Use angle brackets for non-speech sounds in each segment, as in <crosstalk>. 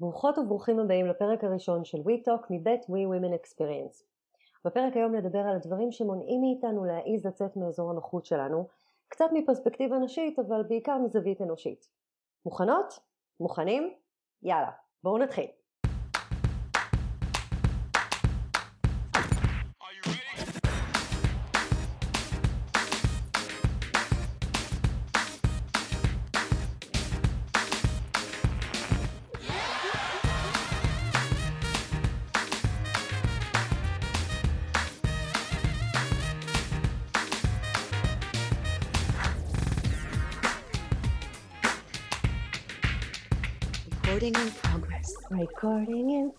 ברוכות וברוכים הבאים לפרק הראשון של WeTalk מבית We Women Experience. בפרק היום נדבר על הדברים שמונעים מאיתנו להעיז לצאת מאזור הנוחות שלנו, קצת מפרספקטיבה נשית אבל בעיקר מזווית אנושית. מוכנות? מוכנים? יאללה, בואו נתחיל.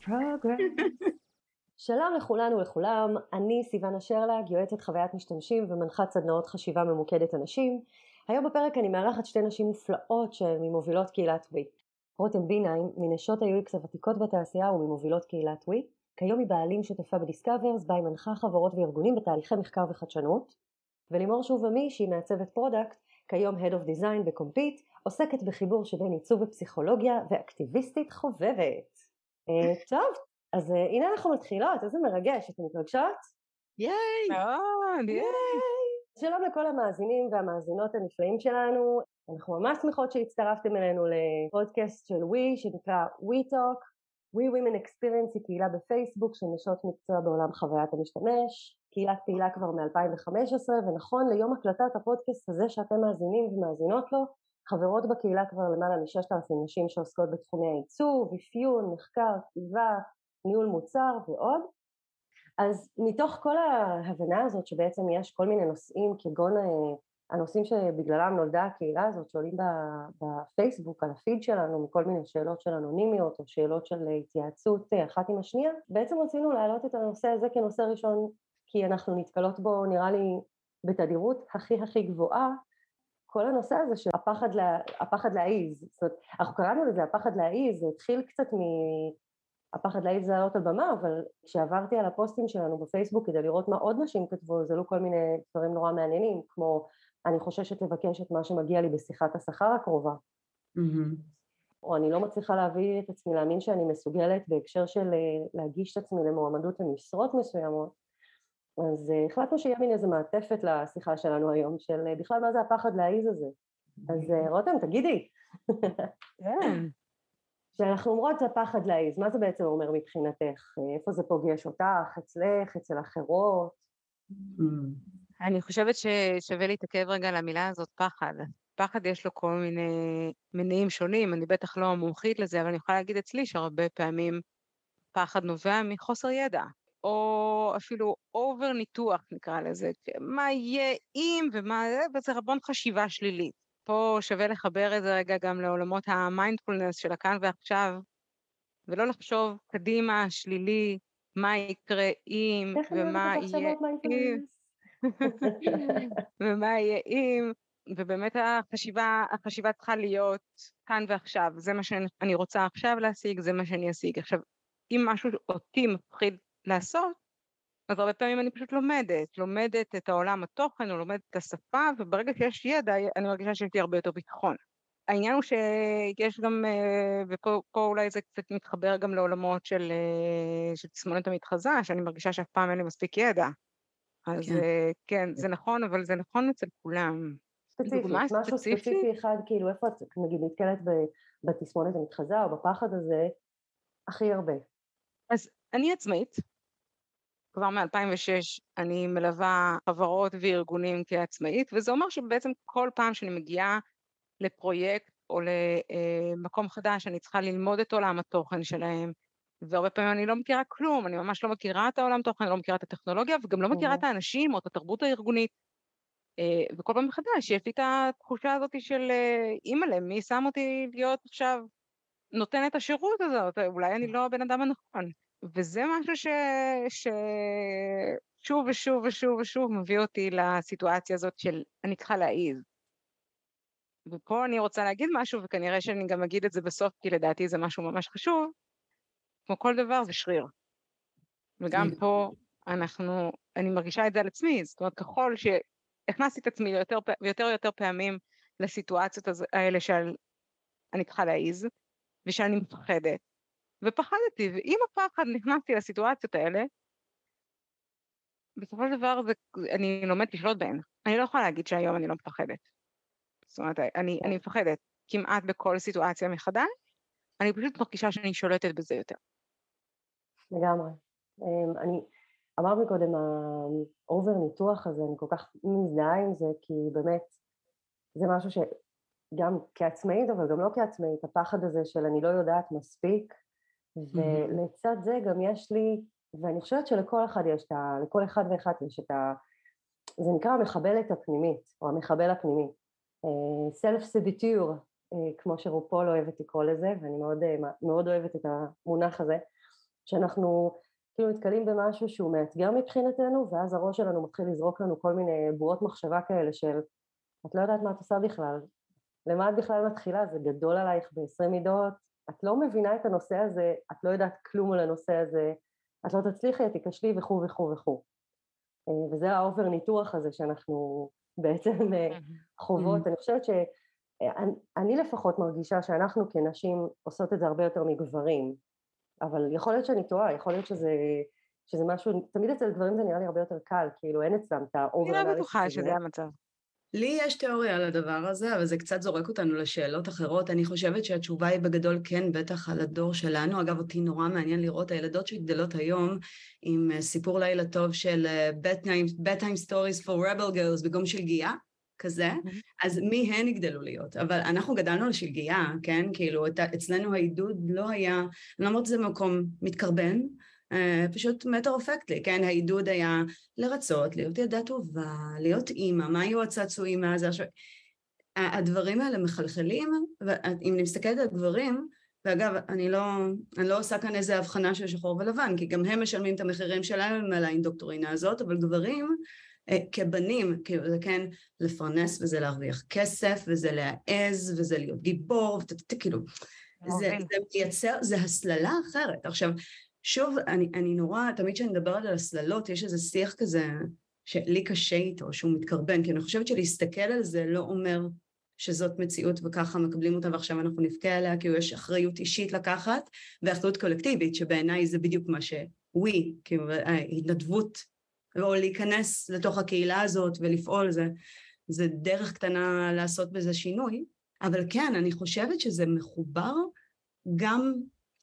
Progress. <laughs> שלום לכולנו ולכולם, אני סיוונה שרלג, יועצת חוויית משתמשים ומנחת סדנאות חשיבה ממוקדת אנשים. היום בפרק אני מארחת שתי נשים מופלאות שהן ממובילות קהילת ווי. רותם ביניים, מנשות ה-UX הוותיקות בתעשייה וממובילות קהילת ווי. כיום היא בעלים שותפה בדיסקאברס, בה היא מנחה חברות וארגונים בתהליכי מחקר וחדשנות. ולימור שובמי, שהיא מעצבת product, כיום Head of Design בקומפיט, עוסקת בחיבור שבין עיצוב ופסיכולוגיה ואקטיביסטית חובבת. אה, טוב, אז אה, הנה אנחנו מתחילות, איזה מרגש, אתן מתרגשות? ייי! מאוד, ייי. שלום לכל המאזינים והמאזינות הנפלאים שלנו, אנחנו ממש שמחות שהצטרפתם אלינו לפודקאסט של ווי שנקרא WeTalk, We Women Experience היא קהילה בפייסבוק של נשות מקצוע בעולם חוויית המשתמש, קהילת פעילה כבר מ-2015 ונכון ליום הקלטת הפודקאסט הזה שאתם מאזינים ומאזינות לו, חברות בקהילה כבר למעלה מ-6,000 נשים שעוסקות בתחומי העיצוב, אפיון, מחקר, כתיבה, ניהול מוצר ועוד. אז מתוך כל ההבנה הזאת שבעצם יש כל מיני נושאים כגון אה, הנושאים שבגללם נולדה הקהילה הזאת שעולים בפייסבוק על הפיד שלנו מכל מיני שאלות של אנונימיות או שאלות של התייעצות אחת עם השנייה, בעצם רצינו להעלות את הנושא הזה כנושא ראשון כי אנחנו נתקלות בו נראה לי בתדירות הכי הכי גבוהה כל הנושא הזה של הפחד, לה, הפחד להעיז, זאת אומרת, אנחנו קראנו לזה הפחד להעיז, זה התחיל קצת מ... הפחד להעיז לעלות על במה, אבל כשעברתי על הפוסטים שלנו בפייסבוק כדי לראות מה עוד נשים כתבו, אז עלו כל מיני דברים נורא מעניינים, כמו אני חוששת לבקש את מה שמגיע לי בשיחת השכר הקרובה, Mm-hmm. או אני לא מצליחה להביא את עצמי להאמין שאני מסוגלת בהקשר של אה, להגיש את עצמי למועמדות למשרות מסוימות, אז uh, החלטנו שיהיה מין איזה מעטפת לשיחה שלנו היום, של uh, בכלל מה זה הפחד להעיז הזה. אז uh, רותם, תגידי. כן. <laughs> כשאנחנו אומרות הפחד להעיז, מה זה בעצם אומר מבחינתך? איפה זה פוגש אותך, אצלך, אצל אחרות? אני חושבת ששווה להתעכב רגע על המילה הזאת, פחד. פחד יש לו כל מיני מניעים שונים, אני בטח לא מומחית לזה, אבל אני יכולה להגיד אצלי שהרבה פעמים פחד נובע מחוסר ידע. או אפילו over ניתוח נקרא לזה, מה יהיה אם ומה זה, וזה המון חשיבה שלילית. פה שווה לחבר את זה רגע גם לעולמות המיינדפולנס של הכאן ועכשיו, ולא לחשוב קדימה, שלילי, מה יקרה אם, ומה יהיה אם, ומה יהיה אם, ובאמת החשיבה, החשיבה צריכה להיות כאן ועכשיו, זה מה שאני רוצה עכשיו להשיג, זה מה שאני אשיג. עכשיו, אם משהו אותי מפחיד לעשות, אז הרבה פעמים אני פשוט לומדת, לומדת את העולם התוכן, או לומדת את השפה, וברגע שיש ידע, אני מרגישה שיש לי הרבה יותר ביטחון. העניין הוא שיש גם, ופה אולי זה קצת מתחבר גם לעולמות של, של תסמונת המתחזה, שאני מרגישה שאף פעם אין לי מספיק ידע. אז כן, כן זה נכון, אבל זה נכון אצל כולם. ספציפית, משהו ספציפי אחד, כאילו איפה את נגיד נתקלת בתסמונת המתחזה או בפחד הזה הכי הרבה? אז אני עצמאית, כבר מ-2006 אני מלווה חברות וארגונים כעצמאית, וזה אומר שבעצם כל פעם שאני מגיעה לפרויקט או למקום חדש, אני צריכה ללמוד את עולם התוכן שלהם, והרבה פעמים אני לא מכירה כלום, אני ממש לא מכירה את העולם תוכן, אני לא מכירה את הטכנולוגיה, וגם לא מכירה את האנשים או את התרבות הארגונית. וכל פעם מחדש יש לי את התחושה הזאת של אימא'לה, מי שם אותי להיות עכשיו נותן את השירות הזאת, אולי אני <laughs> לא הבן אדם הנכון. וזה משהו ש... ש... שוב ושוב ושוב ושוב מביא אותי לסיטואציה הזאת של אני צריכה להעיז. ופה אני רוצה להגיד משהו, וכנראה שאני גם אגיד את זה בסוף, כי לדעתי זה משהו ממש חשוב, כמו כל דבר זה שריר. וגם פה אנחנו, אני מרגישה את זה על עצמי, זאת אומרת, ככל שהכנסתי את עצמי יותר ויותר ויותר פעמים לסיטואציות האלה של אני צריכה להעיז, ושאני מפחדת, ופחדתי, ועם הפחד נכנסתי לסיטואציות האלה, בסופו של דבר זה, אני לומדת לשלוט בהן. אני לא יכולה להגיד שהיום אני לא מפחדת. זאת אומרת, אני, אני מפחדת כמעט בכל סיטואציה מחדש, אני פשוט מרגישה שאני שולטת בזה יותר. לגמרי. אמ, אני, אמרת מקודם, ה over ניתוח הזה, אני כל כך מזדהה עם זה, כי באמת, זה משהו שגם כעצמאית, אבל גם לא כעצמאית, הפחד הזה של אני לא יודעת מספיק, ולצד זה גם יש לי, ואני חושבת שלכל אחד יש את ה... לכל אחד ואחת יש את ה... זה נקרא המחבלת הפנימית, או המחבל הפנימי. self saboteur, כמו שרופול אוהבת לקרוא לזה, ואני מאוד, אה, מאוד אוהבת את המונח הזה, שאנחנו כאילו נתקלים במשהו שהוא מאתגר מבחינתנו, ואז הראש שלנו מתחיל לזרוק לנו כל מיני בועות מחשבה כאלה של את לא יודעת מה את עושה בכלל, למה את בכלל מתחילה, זה גדול עלייך ב-20 מידות, את לא מבינה את הנושא הזה, את לא יודעת כלום על הנושא הזה, את לא תצליחי, את תיכשלי וכו' וכו' וכו'. אה, וזה ה over ניתוח הזה שאנחנו <laughs> בעצם אה, חוות. אני חושבת שאני לפחות מרגישה שאנחנו כנשים עושות את זה הרבה יותר מגברים, אבל יכול להיות שאני טועה, יכול להיות שזה, שזה משהו, תמיד אצל גברים זה נראה לי הרבה יותר קל, כאילו אין אצלם את ה over אני לא בטוחה שזה המצב. לי יש תיאוריה על הדבר הזה, אבל זה קצת זורק אותנו לשאלות אחרות. אני חושבת שהתשובה היא בגדול כן, בטח על הדור שלנו. אגב, אותי נורא מעניין לראות הילדות שגדלות היום עם אה, סיפור לילה טוב של אה, bedtime stories for rebel girls בגום של גיאה. כזה, אז מי הן יגדלו להיות? אבל אנחנו גדלנו על שלגיה, כן? כאילו, אצלנו העידוד לא היה, אני לא אומרת שזה מקום מתקרבן, פשוט matter of factly, כן? העידוד היה לרצות, להיות ילדה טובה, להיות אימא, מה היו הצעצועים מאז עכשיו? הדברים האלה מחלחלים, ואם אני מסתכלת על גברים, ואגב, אני לא, אני לא עושה כאן איזה הבחנה של שחור ולבן, כי גם הם משלמים את המחירים שלהם על האינדוקטרינה הזאת, אבל גברים אה, כבנים, כאילו זה כן לפרנס וזה להרוויח כסף, וזה להעז, וזה להיות גיבור, כאילו, זה, זה מייצר, זה הסללה אחרת. עכשיו, שוב, אני, אני נורא, תמיד כשאני מדברת על הסללות, יש איזה שיח כזה שלי קשה איתו, שהוא מתקרבן, כי אני חושבת שלהסתכל על זה לא אומר שזאת מציאות וככה מקבלים אותה ועכשיו אנחנו נבכה עליה, כאילו יש אחריות אישית לקחת ואחריות קולקטיבית, שבעיניי זה בדיוק מה שווי, כאילו ההתנדבות, או להיכנס לתוך הקהילה הזאת ולפעול, זה, זה דרך קטנה לעשות בזה שינוי, אבל כן, אני חושבת שזה מחובר גם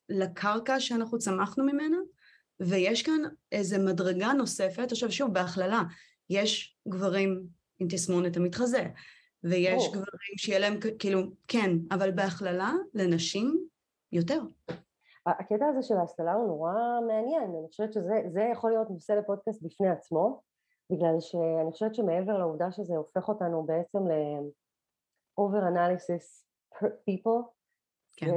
לקרקע שאנחנו צמחנו ממנה, ויש כאן איזה מדרגה נוספת, עכשיו שוב, בהכללה, יש גברים עם תסמונת המתחזה, ויש או. גברים שיהיה להם כאילו, כן, אבל בהכללה לנשים יותר. הקטע הזה של ההסללה הוא נורא מעניין, אני חושבת שזה יכול להיות נושא לפודקאסט בפני עצמו, בגלל שאני חושבת שמעבר לעובדה שזה הופך אותנו בעצם ל-over analysis per people, כן.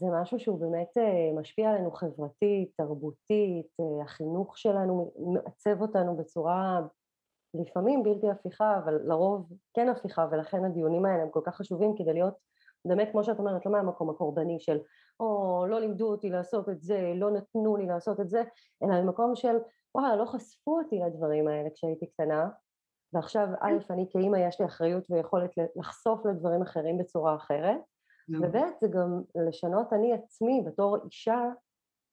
זה משהו שהוא באמת אה, משפיע עלינו חברתית, תרבותית, אה, החינוך שלנו מעצב אותנו בצורה לפעמים בלתי הפיכה, אבל לרוב כן הפיכה, ולכן הדיונים האלה הם כל כך חשובים כדי להיות באמת, כמו שאת אומרת, לא מהמקום הקורבני של או לא לימדו אותי לעשות את זה, לא נתנו לי לעשות את זה, אלא ממקום של וואלה, לא חשפו אותי לדברים האלה כשהייתי קטנה, ועכשיו א', אני כאימא יש לי אחריות ויכולת לחשוף לדברים אחרים בצורה אחרת, וב' זה גם לשנות אני עצמי בתור אישה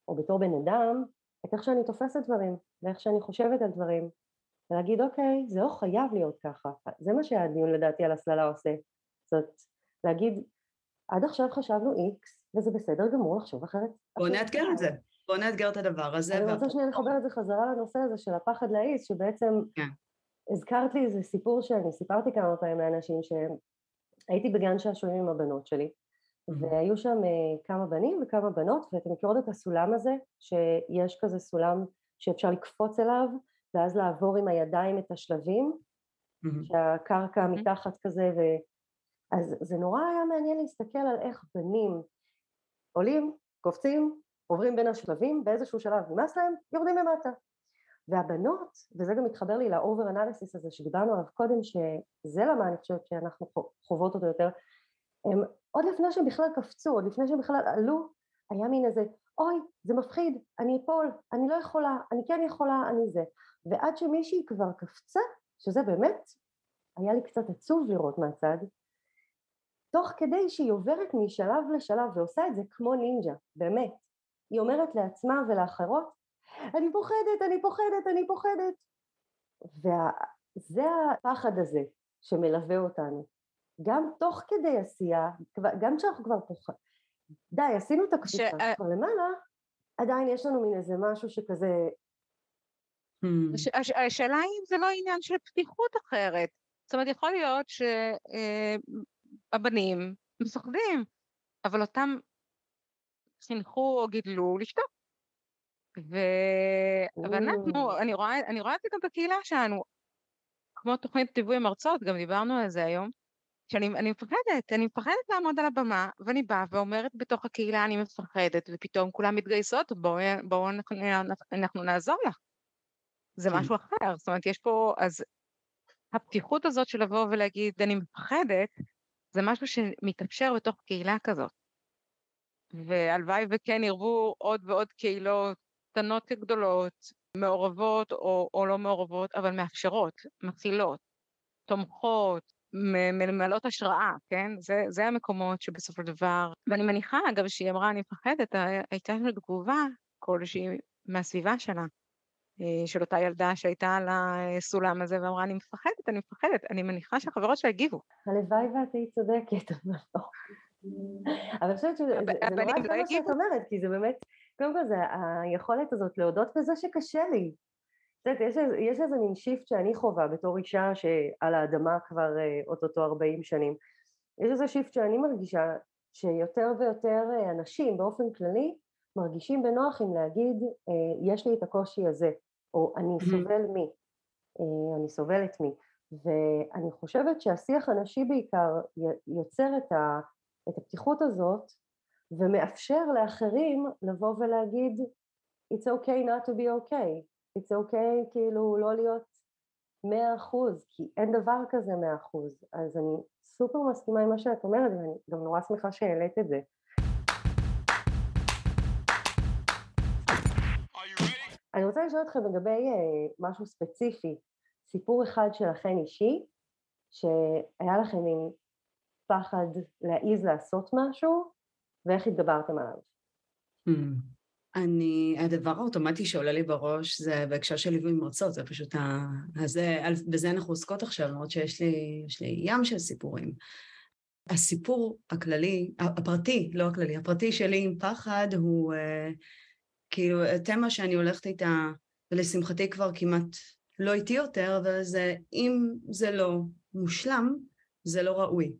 או בתור בן אדם את איך שאני תופסת דברים ואיך שאני חושבת על דברים ולהגיד אוקיי זה לא חייב להיות ככה. זה מה שהדיון לדעתי על הסללה עושה. זאת להגיד עד עכשיו חשבנו איקס וזה בסדר גמור לחשוב אחרת. בוא נאתגר את זה. בוא נאתגר את הדבר הזה אני רוצה שנייה לחבר את זה חזרה לנושא הזה של הפחד להעיס שבעצם כן. הזכרת לי איזה סיפור שאני סיפרתי כמה פעמים לאנשים שהייתי בגן שעשועים עם הבנות שלי והיו שם אה, כמה בנים וכמה בנות, ואתם מכירות את הסולם הזה, שיש כזה סולם שאפשר לקפוץ אליו, ואז לעבור עם הידיים את השלבים, שהקרקע מתחת כזה, ו... אז זה נורא היה מעניין להסתכל על איך בנים עולים, קופצים, עוברים בין השלבים, באיזשהו שלב נמאס להם, יורדים למטה. והבנות, וזה גם מתחבר לי לאובר אנליסיס הזה שדיברנו עליו קודם, שזה למה אני חושבת שאנחנו חוות אותו יותר, הם עוד לפני שהם בכלל קפצו, עוד לפני שהם בכלל עלו, היה מין איזה, אוי, זה מפחיד, אני אפול, אני לא יכולה, אני כן יכולה, אני זה. ועד שמישהי כבר קפצה, שזה באמת, היה לי קצת עצוב לראות מהצד, תוך כדי שהיא עוברת משלב לשלב ועושה את זה כמו נינג'ה, באמת. היא אומרת לעצמה ולאחרות, אני פוחדת, אני פוחדת, אני פוחדת. וזה הפחד הזה שמלווה אותנו. גם תוך כדי עשייה, גם כשאנחנו כבר פוחדים, די, עשינו את הקפיצה, ש... כבר למעלה, עדיין יש לנו מין איזה משהו שכזה... Hmm. הש... השאלה היא אם זה לא עניין של פתיחות אחרת. זאת אומרת, יכול להיות שהבנים אה, מפחדים, אבל אותם חינכו או גידלו לשתוק. ו... ואנחנו, אני רואה, אני רואה את זה גם בקהילה שלנו, כמו תוכנית דיווי מרצות, גם דיברנו על זה היום, שאני מפחדת, אני מפחדת לעמוד על הבמה, ואני באה ואומרת בתוך הקהילה אני מפחדת, ופתאום כולם מתגייסות, בואו בוא אנחנו, אנחנו נעזור לך. זה כן. משהו אחר, זאת אומרת, יש פה, אז הפתיחות הזאת של לבוא ולהגיד אני מפחדת, זה משהו שמתאפשר בתוך קהילה כזאת. והלוואי וכן ירבו עוד ועוד קהילות, קטנות כגדולות, מעורבות או, או לא מעורבות, אבל מאפשרות, מכילות, תומכות, מלמלות השראה, כן? זה, זה המקומות שבסופו של דבר, ואני מניחה אגב שהיא אמרה אני מפחדת, הייתה לנו תגובה כלשהי מהסביבה שלה, אה, של אותה ילדה שהייתה על הסולם הזה ואמרה אני מפחדת, אני מפחדת, אני מניחה שהחברות שלה הגיבו. הלוואי ואת היית צודקת, אבל אני חושבת שזה נורא יפה לא מה שאת אומרת, כי זה באמת, קודם כל זה היכולת הזאת להודות בזה שקשה לי, יודעת, יש, יש איזה מין שיפט שאני חווה בתור אישה שעל האדמה כבר אה, אוטוטו 40 שנים. יש איזה שיפט שאני מרגישה שיותר ויותר אה, אנשים באופן כללי מרגישים בנוח עם להגיד אה, יש לי את הקושי הזה, או אני סובל מי, אני סובלת מי. ואני חושבת שהשיח הנשי בעיקר יוצר את, ה, את הפתיחות הזאת ומאפשר לאחרים לבוא ולהגיד it's okay not to be okay it's okay כאילו לא להיות מאה אחוז, כי אין דבר כזה מאה אחוז. אז אני סופר מסכימה עם מה שאת אומרת, ואני גם נורא שמחה שהעלית את זה. אני רוצה לשאול אתכם לגבי uh, משהו ספציפי, סיפור אחד שלכם אישי, שהיה לכם מין פחד להעיז לעשות משהו, ואיך התגברתם עליו. Hmm. אני, הדבר האוטומטי שעולה לי בראש זה בהקשר של ליווי מרצות, זה פשוט ה... הזה, בזה אנחנו עוסקות עכשיו, למרות שיש לי, לי ים של סיפורים. הסיפור הכללי, הפרטי, לא הכללי, הפרטי שלי עם פחד הוא uh, כאילו תמה שאני הולכת איתה, ולשמחתי כבר כמעט לא איתי יותר, אבל זה, אם זה לא מושלם, זה לא ראוי.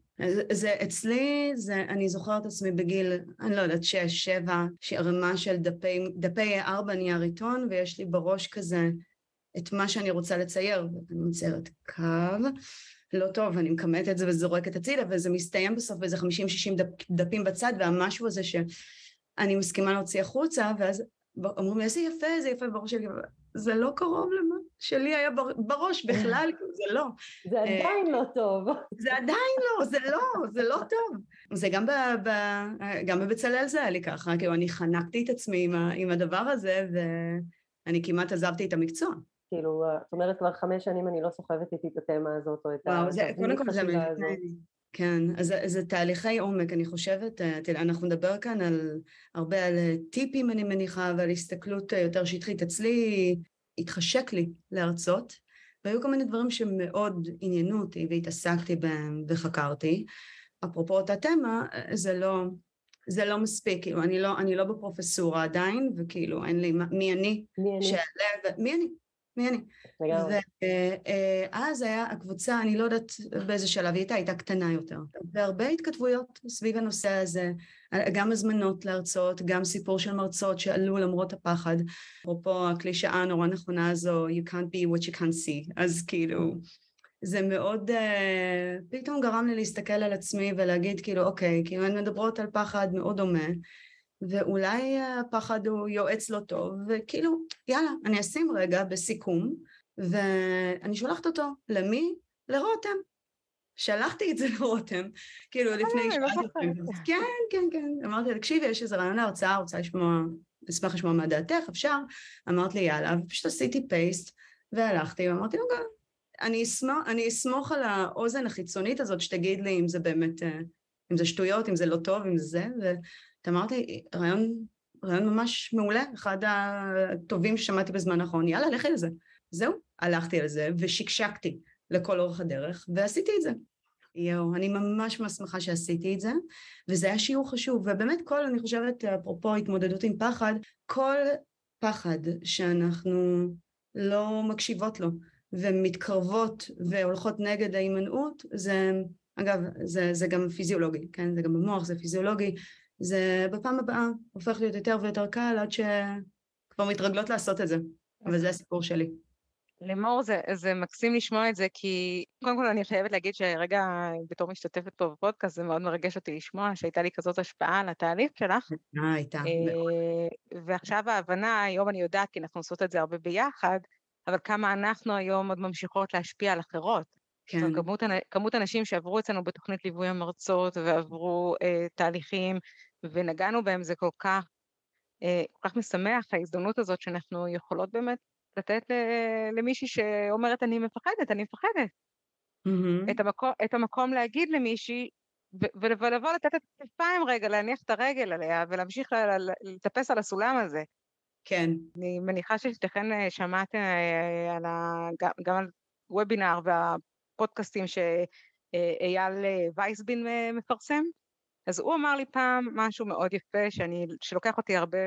זה אצלי, זה, אני זוכרת עצמי בגיל, אני לא יודעת, שש, שבע, שערימה של דפי, דפי ארבע נייר עיתון, ויש לי בראש כזה את מה שאני רוצה לצייר, ואני מציירת קו, לא טוב, אני מקמאת את זה וזורקת הצידה, וזה מסתיים בסוף באיזה חמישים, שישים דפ, דפים בצד, והמשהו הזה שאני מסכימה להוציא החוצה, ואז אומרים לי, איזה יפה, איזה יפה בראש שלי, זה לא קרוב למה שלי היה בראש בכלל, <laughs> זה לא. זה עדיין לא טוב. <laughs> זה עדיין לא, זה לא, זה לא טוב. זה גם, ב, ב, גם בבצלאל זה היה לי ככה, כאילו אני חנקתי את עצמי עם, ה, עם הדבר הזה, ואני כמעט עזבתי את המקצוע. כאילו, את אומרת כבר חמש שנים אני לא סוחבת איתי את התמה הזאת, או את וואו, זה, קודם כל זה מלפני, כן, אז זה תהליכי עומק, אני חושבת, אה, תראה, אנחנו נדבר כאן על הרבה על טיפים אני מניחה, ועל הסתכלות אה, יותר שטחית. אצלי התחשק לי להרצות, והיו כל מיני דברים שמאוד עניינו אותי והתעסקתי בהם וחקרתי. אפרופו אותה תמה, זה לא, זה לא מספיק, כאילו, אני לא, אני לא בפרופסורה עדיין, וכאילו, אין לי, מי אני? מי אני? שעלה, מי אני? מי אני? ואז היה הקבוצה, אני לא יודעת באיזה שלב היא הייתה, הייתה קטנה יותר. והרבה התכתבויות סביב הנושא הזה, גם הזמנות להרצאות, גם סיפור של מרצות שעלו למרות הפחד. אפרופו הקלישאה הנורא נכונה הזו, you can't be what you can't see, אז כאילו... זה מאוד, uh, פתאום גרם לי להסתכל על עצמי ולהגיד כאילו אוקיי, כאילו הן מדברות על פחד מאוד דומה ואולי הפחד הוא יועץ לא טוב, וכאילו, יאללה, אני אשים רגע בסיכום, ואני שולחת אותו. למי? לרותם. שלחתי את זה <laughs> לרותם, כאילו אה, לפני שבעה דקות. כן, כן, כן. אמרתי לה, תקשיבי, יש איזה רעיון להרצאה, רוצה לשמוע, אשמח לשמוע מה דעתך, אפשר? אמרת לי, יאללה, ופשוט עשיתי פייסט, והלכתי, ואמרתי לו, גם, אני אסמוך, אני אסמוך על האוזן החיצונית הזאת שתגיד לי אם זה באמת, אה, אם זה שטויות, אם זה לא טוב, אם זה זה, את אמרת לי, רעיון, רעיון ממש מעולה, אחד הטובים ששמעתי בזמן האחרון, יאללה, לכי לזה. זהו, הלכתי על זה ושקשקתי לכל אורך הדרך, ועשיתי את זה. יואו, אני ממש ממש שמחה שעשיתי את זה, וזה היה שיעור חשוב, ובאמת כל, אני חושבת, אפרופו התמודדות עם פחד, כל פחד שאנחנו לא מקשיבות לו, ומתקרבות והולכות נגד ההימנעות, זה, אגב, זה, זה גם פיזיולוגי, כן? זה גם במוח, זה פיזיולוגי, זה בפעם הבאה הופך להיות יותר ויותר קל עד שכבר מתרגלות לעשות את זה, אבל זה הסיפור שלי. לימור, זה, זה מקסים לשמוע את זה, כי קודם כל אני חייבת להגיד שרגע, בתור משתתפת פה בפודקאסט, זה מאוד מרגש אותי לשמוע שהייתה לי כזאת השפעה על התהליך שלך. אה, הייתה. אה, ועכשיו ההבנה, היום אני יודעת, כי אנחנו עושות את זה הרבה ביחד, אבל כמה אנחנו היום עוד ממשיכות להשפיע על אחרות. כן. זאת כמות, כמות אנשים שעברו אצלנו בתוכנית ליווי המרצות ועברו אה, תהליכים, ונגענו בהם, זה כל כך, אה, כל כך משמח, ההזדמנות הזאת שאנחנו יכולות באמת לתת למישהי שאומרת, אני מפחדת, אני מפחדת. Mm-hmm. את, המקום, את המקום להגיד למישהי, ולבוא לתת את הכתפיים רגע, להניח את הרגל עליה ולהמשיך לטפס על הסולם הזה. כן. אני מניחה ששתיכן אה, שמעתם אה, על ה... גם על וובינר והפודקאסטים שאייל וייסבין מפרסם. אז הוא אמר לי פעם משהו מאוד יפה, שאני, שלוקח אותי הרבה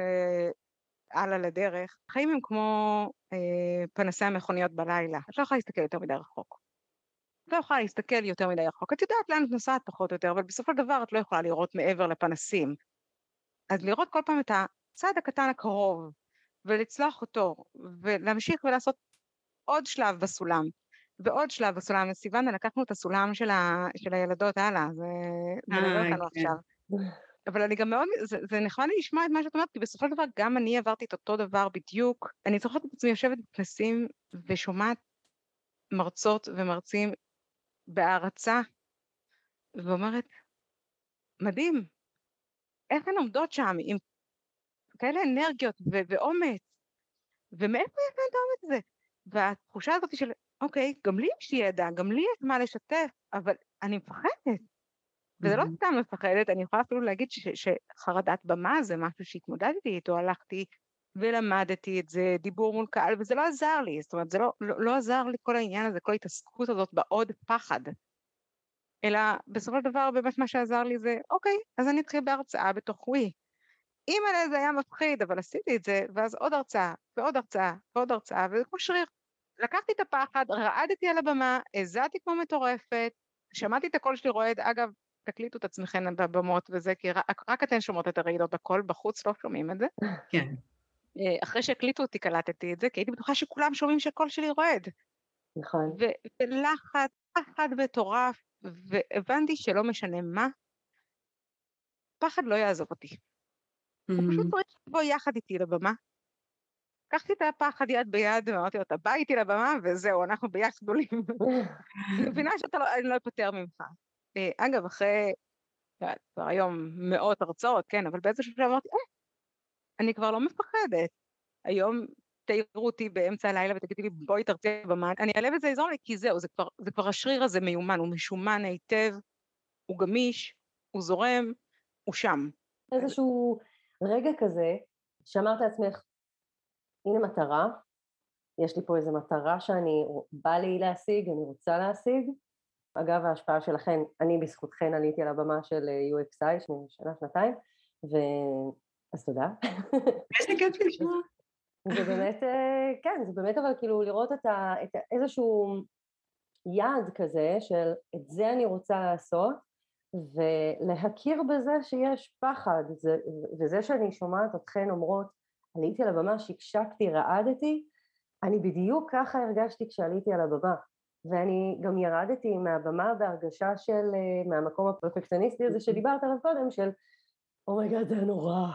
הלאה לדרך. חיים הם כמו אה, פנסי המכוניות בלילה. את לא יכולה להסתכל יותר מדי רחוק. את לא יכולה להסתכל יותר מדי רחוק. את יודעת לאן את נוסעת פחות או יותר, אבל בסופו של דבר את לא יכולה לראות מעבר לפנסים. אז לראות כל פעם את הצעד הקטן הקרוב, ולצלוח אותו, ולהמשיך ולעשות עוד שלב בסולם, ועוד שלב בסולם. סיוונה, לקחנו את הסולם של, ה, של הילדות הלאה, זה מלווה אותנו כן. עכשיו. אבל אני גם מאוד, זה, זה נחמד לי לשמוע את מה שאת אומרת, כי בסופו של דבר גם אני עברתי את אותו דבר בדיוק. אני זוכרת את עצמי יושבת בכנסים ושומעת מרצות ומרצים בהערצה, ואומרת, מדהים, איך הן עומדות שם עם כאלה אנרגיות ו- ואומץ, ומאיפה יש להן את האומץ הזה? והתחושה הזאת של, אוקיי, גם לי יש ידע, גם לי יש מה לשתף, אבל אני מפחדת. וזה לא סתם מפחדת, אני יכולה אפילו להגיד ש- שחרדת במה זה משהו שהתמודדתי איתו, הלכתי ולמדתי את זה, דיבור מול קהל, וזה לא עזר לי, זאת אומרת, זה לא, לא, לא עזר לי כל העניין הזה, כל ההתעסקות הזאת בעוד פחד. אלא בסופו של דבר באמת מה שעזר לי זה, אוקיי, אז אני אתחיל בהרצאה בתוך ווי. אימא'לה זה היה מפחיד, אבל עשיתי את זה, ואז עוד הרצאה, ועוד הרצאה, ועוד הרצאה, וזה כמו שריר. לקחתי את הפחד, רעדתי על הבמה, הזעתי כמו מטורפת, שמעתי את הקול שלי רועד, אגב, תקליטו את עצמכם בבמות וזה, כי רק, רק אתן שומעות את הרעידות, הקול בחוץ לא שומעים את זה. <laughs> כן. אה, אחרי שהקליטו אותי קלטתי את זה, כי הייתי בטוחה שכולם שומעים שהקול שלי רועד. נכון. ולחץ, פחד מטורף, והבנתי שלא משנה מה, פחד לא יעזוב אותי. הוא פשוט צריך לבוא יחד איתי לבמה. לקחתי את הפחד יד ביד ואמרתי לו, אתה בא איתי לבמה וזהו, אנחנו ביחד גדולים. אני מבינה שאני לא אפטר ממך. אה, אגב, אחרי, כבר היום מאות הרצאות, כן, אבל באיזשהו שלב אמרתי, אה, אני כבר לא מפחדת. היום תעירו אותי באמצע הלילה ותגידי לי, בואי תרצי במה, אני אעלה וזה יעזור לי, כי זהו, זה כבר, זה כבר השריר הזה מיומן, הוא משומן היטב, הוא גמיש, הוא זורם, הוא שם. איזשהו רגע כזה, שאמרת לעצמך, הנה מטרה, יש לי פה איזו מטרה שאני, בא לי להשיג, אני רוצה להשיג. אגב, ההשפעה שלכן, אני בזכותכן עליתי על הבמה של אה, UXI שנה, שנתיים, ו... אז תודה. <laughs> איזה כיף לשמוע. זה באמת, אה, כן, זה באמת אבל כאילו לראות את, ה, את איזשהו יעד כזה של את זה אני רוצה לעשות, ולהכיר בזה שיש פחד, זה, וזה שאני שומעת אתכן אומרות, עליתי על הבמה, שקשקתי, רעדתי, אני בדיוק ככה הרגשתי כשעליתי על הבמה. ואני גם ירדתי מהבמה בהרגשה של, אה, מהמקום הפרפקציוניסטי הזה שדיברת עליו קודם, של oh my god oh זה נורא.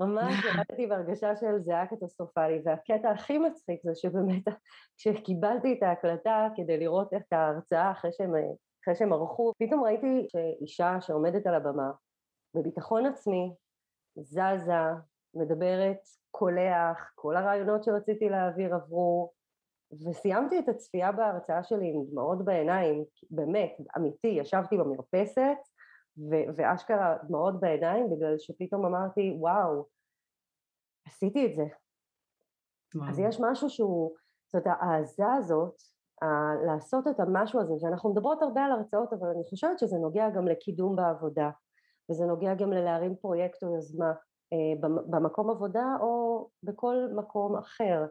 ממש ירדתי בהרגשה של זה היה קטסטרופלי, והקטע הכי מצחיק זה שבאמת כשקיבלתי את ההקלטה כדי לראות איך ההרצאה אחרי שהם, אחרי שהם ערכו, פתאום ראיתי שאישה שעומדת על הבמה בביטחון עצמי, זזה, מדברת, קולח, כל הרעיונות שרציתי להעביר עברו, וסיימתי את הצפייה בהרצאה שלי עם דמעות בעיניים, באמת, אמיתי, ישבתי במרפסת ו- ואשכרה דמעות בעיניים בגלל שפתאום אמרתי וואו, עשיתי את זה. וואו. אז יש משהו שהוא, זאת העזה הזאת, ה- לעשות את המשהו הזה, שאנחנו מדברות הרבה על הרצאות, אבל אני חושבת שזה נוגע גם לקידום בעבודה, וזה נוגע גם ללהרים פרויקט או יוזמה במקום עבודה או בכל מקום אחר.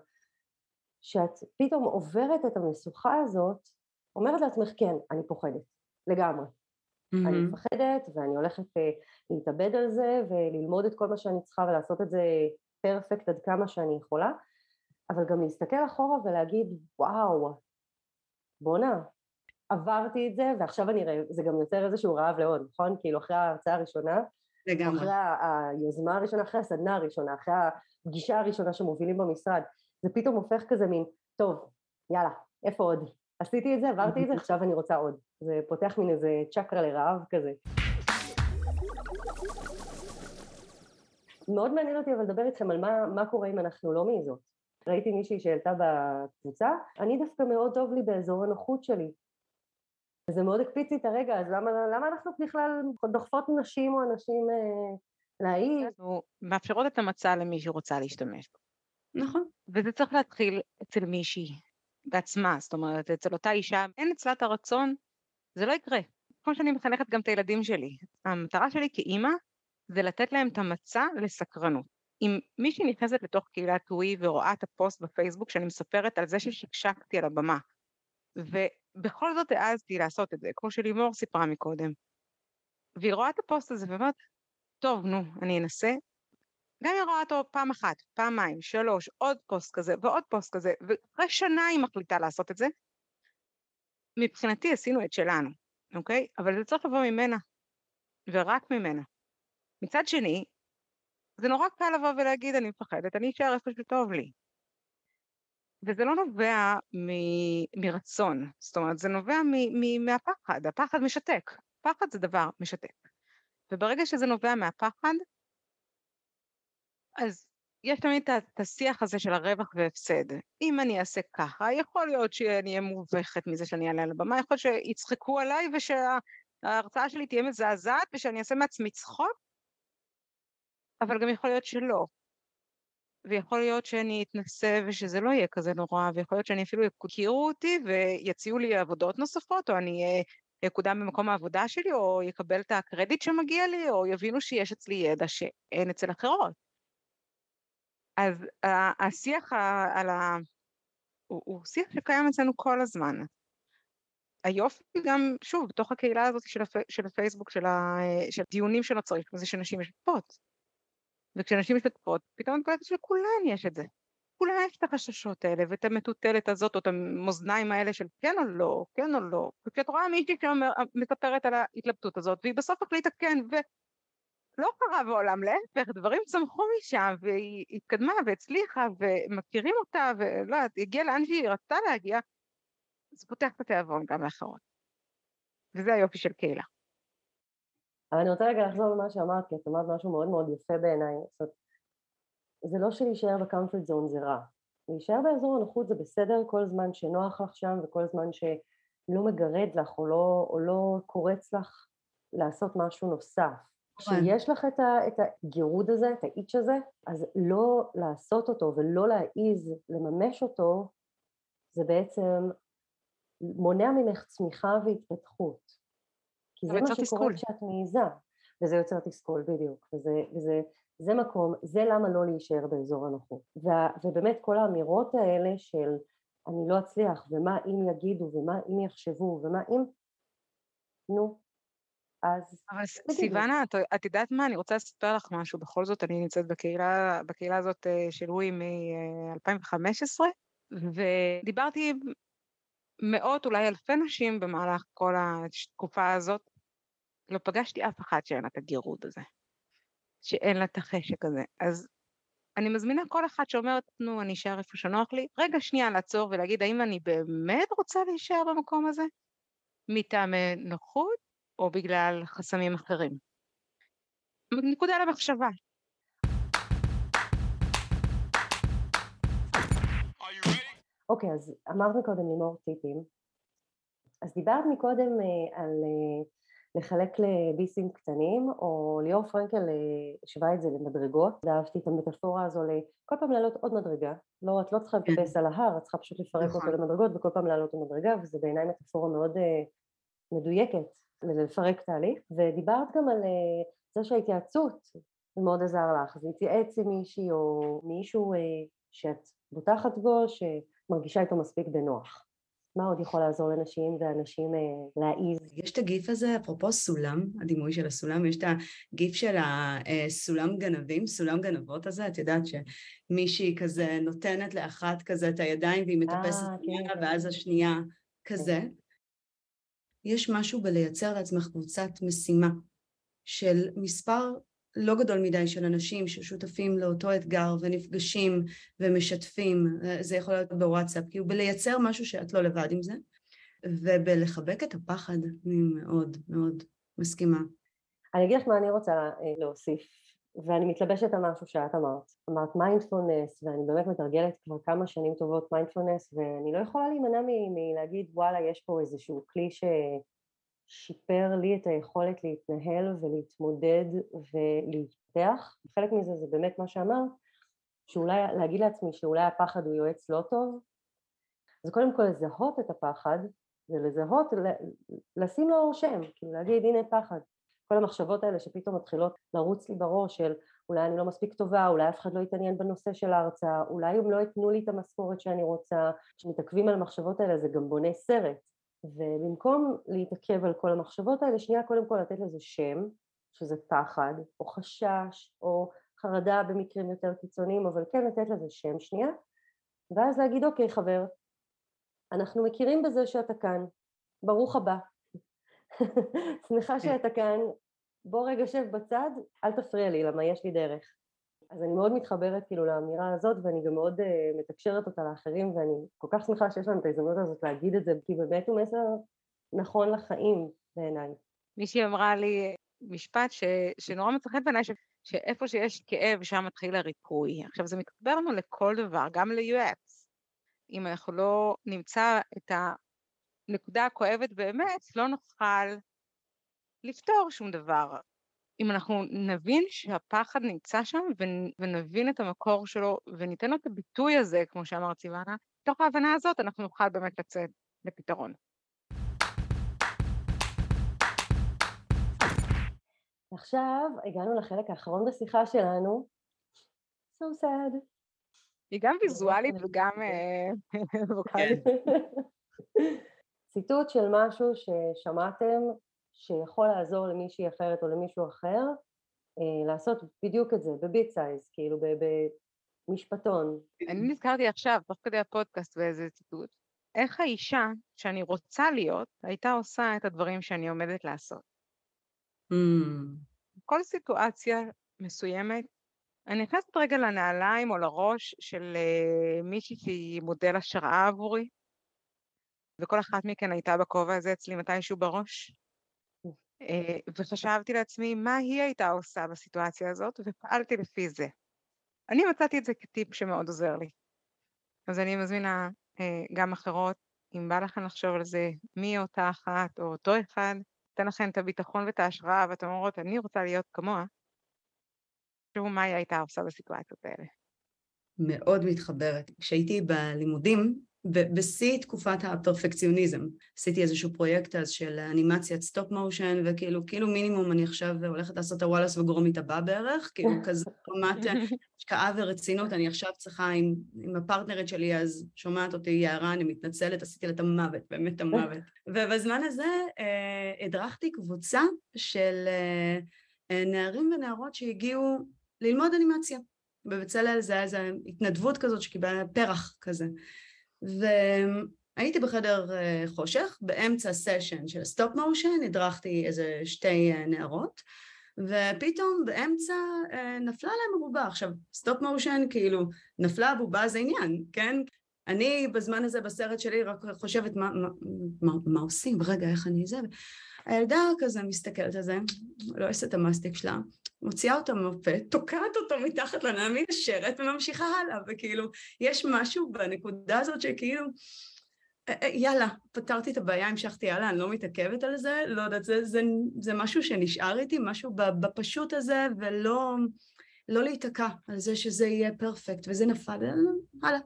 שאת פתאום עוברת את המשוכה הזאת, אומרת לעצמך כן, אני פוחדת, לגמרי. Mm-hmm. אני מפחדת ואני הולכת uh, להתאבד על זה וללמוד את כל מה שאני צריכה ולעשות את זה פרפקט עד כמה שאני יכולה, אבל גם להסתכל אחורה ולהגיד וואו, בואנה, עברתי את זה ועכשיו אני רעב, זה גם יוצר איזשהו רעב לעוד, נכון? כאילו אחרי ההרצאה הראשונה, לגמרי. אחרי היוזמה הראשונה, אחרי הסדנה הראשונה, אחרי הפגישה הראשונה שמובילים במשרד, זה פתאום הופך כזה מין, טוב, יאללה, איפה עוד? עשיתי את זה, עברתי את זה, עכשיו אני רוצה עוד. זה פותח מין איזה צ'קרה לרעב כזה. מאוד מעניין אותי אבל לדבר איתכם על מה, מה קורה אם אנחנו לא מעיזות. ראיתי מישהי שהעלתה בקבוצה, אני דווקא מאוד טוב לי באזור הנוחות שלי. וזה מאוד הקפיץ לי את הרגע, אז למה, למה אנחנו בכלל דוחפות נשים או אנשים אה, להעיד? אנחנו מאפשרות את המצע למי שרוצה להשתמש בו. נכון. וזה צריך להתחיל אצל מישהי בעצמה, זאת אומרת, אצל אותה אישה, אין אצלה את הרצון, זה לא יקרה. כמו שאני מחנכת גם את הילדים שלי. המטרה שלי כאימא זה לתת להם את המצע לסקרנות. אם מישהי נכנסת לתוך קהילת ווי ורואה את הפוסט בפייסבוק שאני מספרת על זה ששקשקתי על הבמה, ובכל זאת העזתי לעשות את זה, כמו שלימור סיפרה מקודם, והיא רואה את הפוסט הזה ואומרת, טוב, נו, אני אנסה, גם אם רואה אותו פעם אחת, פעמיים, שלוש, עוד פוסט כזה ועוד פוסט כזה, ואחרי שנה היא מחליטה לעשות את זה, מבחינתי עשינו את שלנו, אוקיי? אבל זה צריך לבוא ממנה, ורק ממנה. מצד שני, זה נורא קל לבוא ולהגיד, אני מפחדת, אני אשאר איפה שטוב לי. וזה לא נובע מ- מרצון, זאת אומרת, זה נובע מ- מ- מהפחד, הפחד משתק. פחד זה דבר משתק. וברגע שזה נובע מהפחד, אז יש תמיד את השיח הזה של הרווח והפסד. אם אני אעשה ככה, יכול להיות שאני אהיה מובכת מזה שאני אעלה על הבמה, יכול להיות שיצחקו עליי ושההרצאה שלי תהיה מזעזעת ושאני אעשה מעצמי צחוק, אבל גם יכול להיות שלא. ויכול להיות שאני אתנסה ושזה לא יהיה כזה נורא, ויכול להיות שאני אפילו יכירו אותי ויציעו לי עבודות נוספות, או אני אקודם במקום העבודה שלי, או יקבל את הקרדיט שמגיע לי, או יבינו שיש אצלי ידע שאין אצל אחרות. אז השיח על ה... הוא, הוא שיח שקיים אצלנו כל הזמן. היופי גם, שוב, בתוך הקהילה הזאת של, הפ... של הפייסבוק, של, ה... של הדיונים שנוצרים, זה שנשים משתתפות. וכשנשים משתתפות, פתאום את קולטת שלכולן יש את זה. כולן יש את החששות האלה, ואת המטוטלת הזאת, או את המאזניים האלה של כן או לא, כן או לא. וכשאת רואה מישהי שמספרת על ההתלבטות הזאת, והיא בסוף החליטה כן, לא קרה בעולם, להפך, דברים צמחו משם, והיא התקדמה והצליחה, ומכירים אותה, ולא יודעת, הגיעה לאן שהיא רצתה להגיע, זה פותח את התיאבון גם לאחרות. וזה היופי של קהילה. אבל אני רוצה רגע לחזור למה שאמרת, כי את אמרת משהו מאוד מאוד יפה בעיניי. זאת אומרת, זה לא שלהישאר בקומפורט זון זה רע. להישאר באזור הנוחות זה בסדר כל זמן שנוח לך שם וכל זמן שלא מגרד לך או לא, או לא קורץ לך לעשות משהו נוסף. כשיש לך את, ה, את הגירוד הזה, את האיץ' הזה, אז לא לעשות אותו ולא להעיז לממש אותו, זה בעצם מונע ממך צמיחה והתפתחות. כי זה מה שקורה כשאת מעיזה, וזה יוצר תסכול בדיוק, וזה, וזה זה מקום, זה למה לא להישאר באזור הנוחות. ובאמת כל האמירות האלה של אני לא אצליח, ומה אם יגידו, ומה אם יחשבו, ומה אם, נו, אז... אבל סיוונה, את, את יודעת מה? אני רוצה לספר לך משהו. בכל זאת, אני נמצאת בקהילה, בקהילה הזאת אה, של ווי מ-2015, ודיברתי עם מאות, אולי אלפי נשים במהלך כל התקופה הזאת. לא פגשתי אף אחת שאין לה את הגירוד הזה, שאין לה את החשק הזה. אז אני מזמינה כל אחת שאומרת, נו, אני אשאר איפה שנוח לי, רגע שנייה לעצור ולהגיד, האם אני באמת רוצה להישאר במקום הזה? מטעמי נוחות או בגלל חסמים אחרים. נקודה למחשבה. אוקיי, אז אמרת מקודם לימור טיפים. אז דיברת מקודם uh, על uh, לחלק לביסים קטנים, או ליאור פרנקל השווה את זה למדרגות, אהבתי את המטאפורה הזו לכל פעם לעלות עוד מדרגה, לא, את לא צריכה כן. לטפס על ההר, את צריכה פשוט לפרק נכון. אותו למדרגות וכל פעם לעלות למדרגה, וזה בעיניי מטאפורה מאוד אה, מדויקת לפרק תהליך, ודיברת גם על אה, זה שההתייעצות מאוד עזר לך, אז להתייעץ עם מישהי או מישהו אה, שאת בוטחת בו, שמרגישה איתו מספיק בנוח. מה עוד יכול לעזור לנשים ואנשים אה, להעיז? יש את הגיף הזה, אפרופו סולם, הדימוי של הסולם, יש את הגיף של הסולם גנבים, סולם גנבות הזה, את יודעת שמישהי כזה נותנת לאחת כזה את הידיים והיא מטפסת אה, עליה, כן. ואז השנייה כזה. יש משהו בלייצר לעצמך קבוצת משימה של מספר לא גדול מדי של אנשים ששותפים לאותו אתגר ונפגשים ומשתפים, זה יכול להיות בוואטסאפ, כאילו בלייצר משהו שאת לא לבד עם זה, ובלחבק את הפחד, אני מאוד מאוד מסכימה. אני אגיד לך מה אני רוצה אה, להוסיף, ואני מתלבשת על משהו שאת אמרת. אמרת מיינדפולנס, ואני באמת מתרגלת כבר כמה שנים טובות מיינדפולנס, ואני לא יכולה להימנע מלהגיד וואלה יש פה איזשהו כלי ששיפר לי את היכולת להתנהל ולהתמודד ולהתפתח. חלק מזה זה באמת מה שאמרת, שאולי להגיד לעצמי שאולי הפחד הוא יועץ לא טוב, זה קודם כל לזהות את הפחד, זה לזהות, לשים לו שם, כאילו להגיד הנה פחד. כל המחשבות האלה שפתאום מתחילות לרוץ לי בראש של אולי אני לא מספיק טובה, אולי אף אחד לא יתעניין בנושא של ההרצאה, אולי הם לא ייתנו לי את המשכורת שאני רוצה, כשמתעכבים על המחשבות האלה זה גם בונה סרט, ובמקום להתעכב על כל המחשבות האלה, שנייה קודם כל לתת לזה שם, שזה פחד, או חשש, או חרדה במקרים יותר קיצוניים, אבל כן לתת לזה שם שנייה, ואז להגיד אוקיי חבר, אנחנו מכירים בזה שאתה כאן, ברוך הבא. <laughs> שמחה שאתה כאן, בוא רגע שב בצד, אל תפריע לי, למה יש לי דרך. אז אני מאוד מתחברת כאילו לאמירה הזאת, ואני גם מאוד uh, מתקשרת אותה לאחרים, ואני כל כך שמחה שיש לנו את ההזדמנות הזאת להגיד את זה, כי באמת הוא מסר נכון לחיים בעיניי. מישהי אמרה לי משפט ש, שנורא מצא חן בעיניי, ש- שאיפה שיש כאב, שם מתחיל הריפוי. עכשיו, זה מתחבר לנו לכל דבר, גם ל-UX. אם אנחנו לא נמצא את הנקודה הכואבת באמת, לא נוכל לפתור שום דבר. אם אנחנו נבין שהפחד נמצא שם ונ- ונבין את המקור שלו וניתן לו את הביטוי הזה, כמו שאמרת סיוונה, מתוך ההבנה הזאת אנחנו נוכל באמת לצאת לפתרון. עכשיו הגענו לחלק האחרון בשיחה שלנו, so sad. היא גם ויזואלית וגם אה, ווקאלית. <laughs> ציטוט של משהו ששמעתם שיכול לעזור למישהי אחרת או למישהו אחר אה, לעשות בדיוק את זה, בביט סייז, כאילו ב- במשפטון. אני נזכרתי עכשיו, תוך כדי הפודקאסט באיזה ציטוט, איך האישה שאני רוצה להיות, הייתה עושה את הדברים שאני עומדת לעשות. Mm, כל סיטואציה מסוימת, אני נכנסת רגע לנעליים או לראש של אה, מישהי שהיא מודל השראה עבורי, וכל אחת מכן הייתה בכובע הזה אצלי מתישהו בראש, וחשבתי לעצמי מה היא הייתה עושה בסיטואציה הזאת, ופעלתי לפי זה. אני מצאתי את זה כטיפ שמאוד עוזר לי. אז אני מזמינה אה, גם אחרות, אם בא לכן לחשוב על זה, מי אותה אחת או אותו אחד, נותן לכן את הביטחון ואת ההשראה, ואתן אומרות, אני רוצה להיות כמוה, תראו מה היא הייתה עושה בסיטואציות האלה. מאוד מתחברת. כשהייתי בלימודים, בשיא תקופת הפרפקציוניזם, עשיתי איזשהו פרויקט אז של אנימציית סטופ מושן, וכאילו כאילו מינימום אני עכשיו הולכת לעשות את הוואלאס וגרומיט הבא בערך, כאילו <laughs> כזה רמת השקעה ורצינות, אני עכשיו צריכה עם, עם הפרטנרית שלי, אז שומעת אותי יערה, אני מתנצלת, עשיתי לה את המוות, באמת את המוות. <laughs> ובזמן הזה אה, הדרכתי קבוצה של אה, אה, נערים ונערות שהגיעו ללמוד אנימציה. בבצלאל זה היה איזו התנדבות כזאת שקיבלה פרח כזה. והייתי בחדר אה, חושך, באמצע סשן של סטופ מושן, הדרכתי איזה שתי אה, נערות, ופתאום באמצע אה, נפלה להם הבובה. עכשיו, סטופ מושן, כאילו, נפלה הבובה זה עניין, כן? אני בזמן הזה בסרט שלי רק חושבת מה, מה, מה, מה עושים, רגע, איך אני זה? הילדה כזה מסתכלת על זה, לא אעשה את המאסטיק שלה, מוציאה אותו מהפה, תוקעת אותו מתחת לנעמי מתקשרת וממשיכה הלאה, וכאילו, יש משהו בנקודה הזאת שכאילו, יאללה, פתרתי את הבעיה, המשכתי הלאה, אני לא מתעכבת על זה, לא יודעת, זה, זה, זה משהו שנשאר איתי, משהו בפשוט הזה, ולא לא להיתקע על זה שזה יהיה פרפקט, וזה נפל, הלאה.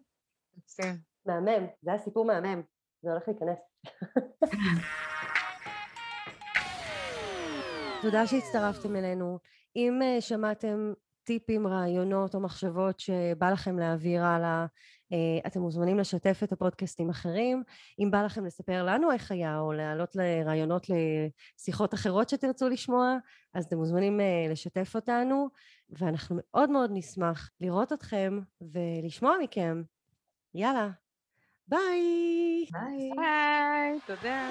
מהמם, זה הסיפור מהמם, זה הולך להיכנס. <laughs> תודה שהצטרפתם אלינו. אם uh, שמעתם טיפים, רעיונות או מחשבות שבא לכם להעביר הלאה, uh, אתם מוזמנים לשתף את הפודקאסט עם אחרים. אם בא לכם לספר לנו איך היה, או להעלות לרעיונות לשיחות אחרות שתרצו לשמוע, אז אתם מוזמנים uh, לשתף אותנו, ואנחנו מאוד מאוד נשמח לראות אתכם ולשמוע מכם. יאללה, ביי! ביי! ביי, תודה.